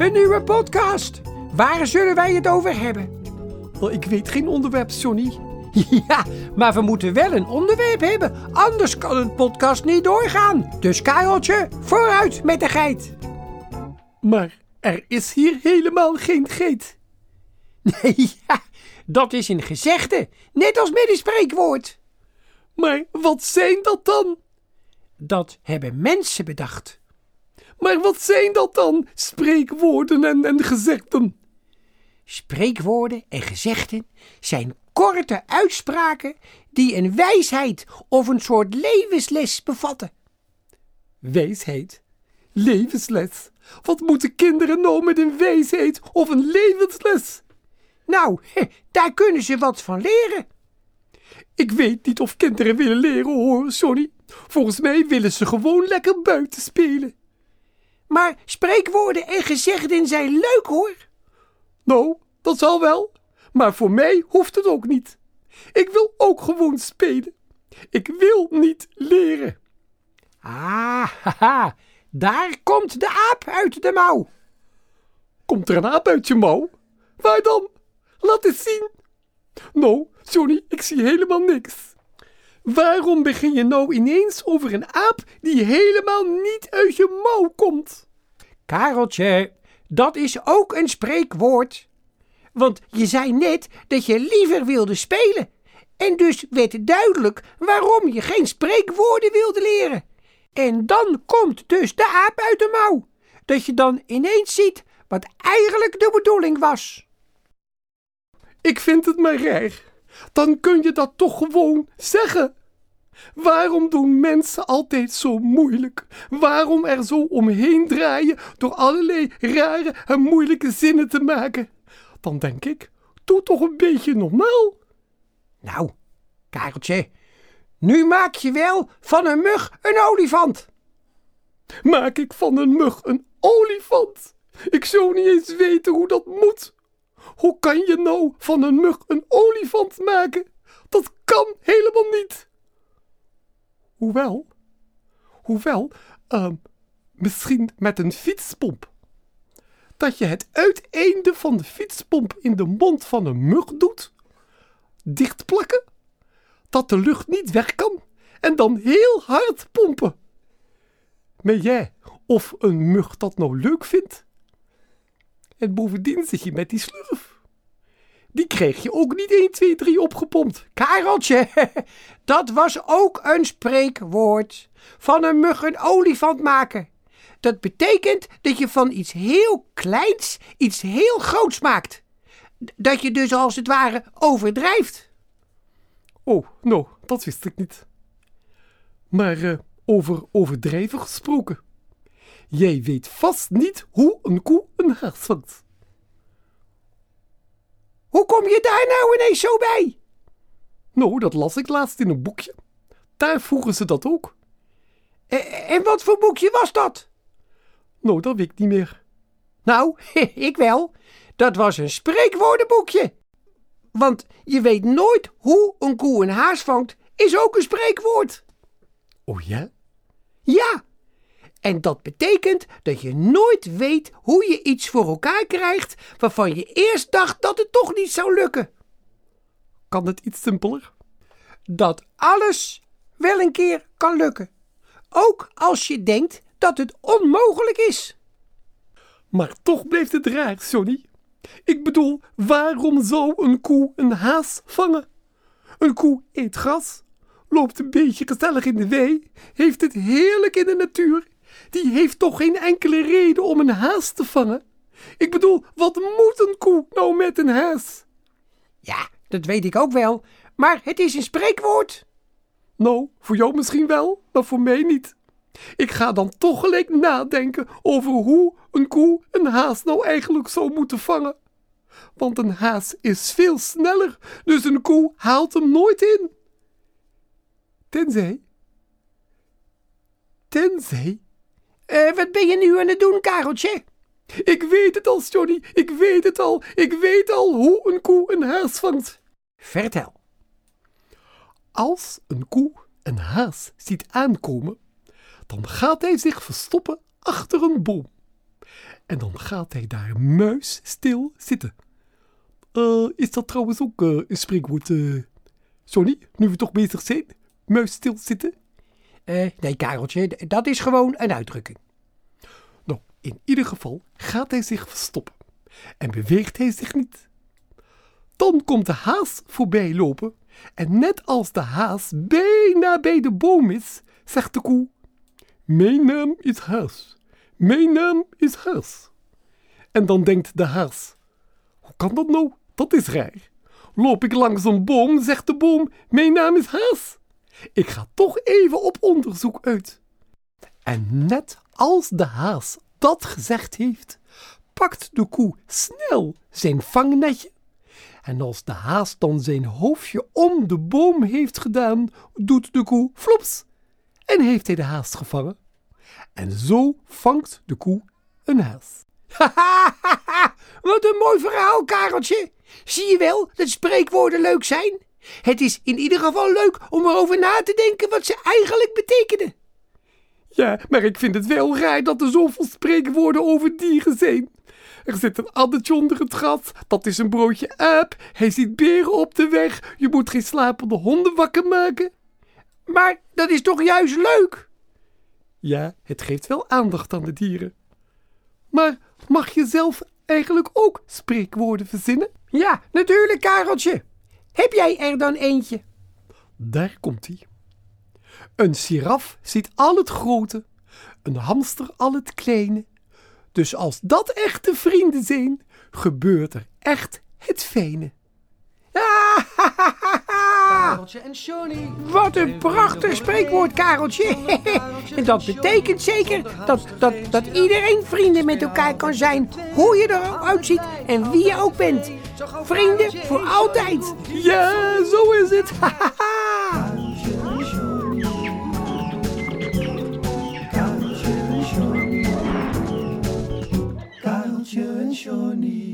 een nieuwe podcast. Waar zullen wij het over hebben? Oh, ik weet geen onderwerp, Johnny. Ja, maar we moeten wel een onderwerp hebben, anders kan een podcast niet doorgaan. Dus Kareltje, vooruit met de geit. Maar er is hier helemaal geen geit. Nee, ja, dat is een gezegde, net als met een spreekwoord. Maar wat zijn dat dan? Dat hebben mensen bedacht. Maar wat zijn dat dan? Spreekwoorden en, en gezegden. Spreekwoorden en gezegden zijn korte uitspraken die een wijsheid of een soort levensles bevatten. Wijsheid? Levensles? Wat moeten kinderen nou met een wijsheid of een levensles? Nou, daar kunnen ze wat van leren. Ik weet niet of kinderen willen leren hoor, Johnny. Volgens mij willen ze gewoon lekker buiten spelen. Maar spreekwoorden en gezegden zijn leuk hoor. Nou, dat zal wel. Maar voor mij hoeft het ook niet. Ik wil ook gewoon spelen. Ik wil niet leren. Ah, haha, daar komt de aap uit de mouw. Komt er een aap uit je mouw? Waar dan? Laat eens zien. Nou, Johnny, ik zie helemaal niks. Waarom begin je nou ineens over een aap die helemaal niet uit je mouw komt? Kareltje, dat is ook een spreekwoord. Want je zei net dat je liever wilde spelen. En dus werd duidelijk waarom je geen spreekwoorden wilde leren. En dan komt dus de aap uit de mouw. Dat je dan ineens ziet wat eigenlijk de bedoeling was. Ik vind het maar raar. Dan kun je dat toch gewoon zeggen. Waarom doen mensen altijd zo moeilijk? Waarom er zo omheen draaien door allerlei rare en moeilijke zinnen te maken? Dan denk ik, doe toch een beetje normaal. Nou, Kareltje, nu maak je wel van een mug een olifant. Maak ik van een mug een olifant? Ik zou niet eens weten hoe dat moet. Hoe kan je nou van een mug een olifant maken? Dat kan helemaal niet. Hoewel, hoewel, uh, misschien met een fietspomp. Dat je het uiteinde van de fietspomp in de mond van een mug doet, dichtplakken, dat de lucht niet weg kan en dan heel hard pompen. Maar jij of een mug dat nou leuk vindt? En bovendien zit je met die slurf. Die kreeg je ook niet 1, 2, 3 opgepompt. Kareltje, dat was ook een spreekwoord. Van een mug een olifant maken. Dat betekent dat je van iets heel kleins iets heel groots maakt. Dat je dus als het ware overdrijft. Oh, nou, dat wist ik niet. Maar uh, over overdrijven gesproken. Jij weet vast niet hoe een koe een haas vangt. Hoe kom je daar nou ineens zo bij? Nou, dat las ik laatst in een boekje. Daar vroegen ze dat ook. En, en wat voor boekje was dat? Nou, dat weet ik niet meer. Nou, ik wel. Dat was een spreekwoordenboekje. Want je weet nooit hoe een koe een haas vangt, is ook een spreekwoord. Oh ja? Ja. En dat betekent dat je nooit weet hoe je iets voor elkaar krijgt waarvan je eerst dacht dat het toch niet zou lukken. Kan het iets simpeler? Dat alles wel een keer kan lukken. Ook als je denkt dat het onmogelijk is. Maar toch blijft het raar, Johnny. Ik bedoel, waarom zou een koe een haas vangen? Een koe eet gras, loopt een beetje gezellig in de wei, heeft het heerlijk in de natuur. Die heeft toch geen enkele reden om een haas te vangen? Ik bedoel, wat moet een koe nou met een haas? Ja, dat weet ik ook wel, maar het is een spreekwoord. Nou, voor jou misschien wel, maar voor mij niet. Ik ga dan toch gelijk nadenken over hoe een koe een haas nou eigenlijk zou moeten vangen. Want een haas is veel sneller, dus een koe haalt hem nooit in. Tenzij. Tenzij. Uh, wat ben je nu aan het doen, Kareltje? Ik weet het al, Johnny. Ik weet het al. Ik weet al hoe een koe een haas vangt. Vertel. Als een koe een haas ziet aankomen, dan gaat hij zich verstoppen achter een boom. En dan gaat hij daar muisstil zitten. Eh, is dat trouwens ook eh, een spreekwoord, eh Sonny? Nu we toch bezig zijn? Muisstil zitten? Eh, nee, Kareltje, dat is gewoon een uitdrukking. Nou, in ieder geval gaat hij zich verstoppen. En beweegt hij zich niet. Dan komt de haas voorbij lopen. En net als de haas bijna bij de boom is, zegt de koe: Mijn naam is Haas. Mijn naam is Haas. En dan denkt de haas: Hoe kan dat nou? Dat is raar. Loop ik langs een boom, zegt de boom: Mijn naam is Haas. Ik ga toch even op onderzoek uit. En net als de haas dat gezegd heeft, pakt de koe snel zijn vangnetje. En als de haas dan zijn hoofdje om de boom heeft gedaan, doet de koe flops. En heeft hij de haas gevangen. En zo vangt de koe een haas. Wat een mooi verhaal, Kareltje. Zie je wel dat spreekwoorden leuk zijn? Het is in ieder geval leuk om erover na te denken wat ze eigenlijk betekenen. Ja, maar ik vind het wel raar dat er zoveel spreekwoorden over dieren zijn. Er zit een addertje onder het gat, dat is een broodje aap. Hij ziet beren op de weg, je moet geen slapende honden wakker maken. Maar dat is toch juist leuk? Ja, het geeft wel aandacht aan de dieren. Maar mag je zelf eigenlijk ook spreekwoorden verzinnen? Ja, natuurlijk, Kareltje. Heb jij er dan eentje? Daar komt hij. Een giraf ziet al het grote, een hamster al het kleine. Dus als dat echte vrienden zijn, gebeurt er echt het fijne. en Johnny. Wat een prachtig spreekwoord, Kareltje. en dat betekent zeker dat, dat, dat iedereen vrienden met elkaar kan zijn. Hoe je eruit ziet en wie je ook bent. Vrienden voor altijd. Ja, zo is het. Kareltje en Johnny.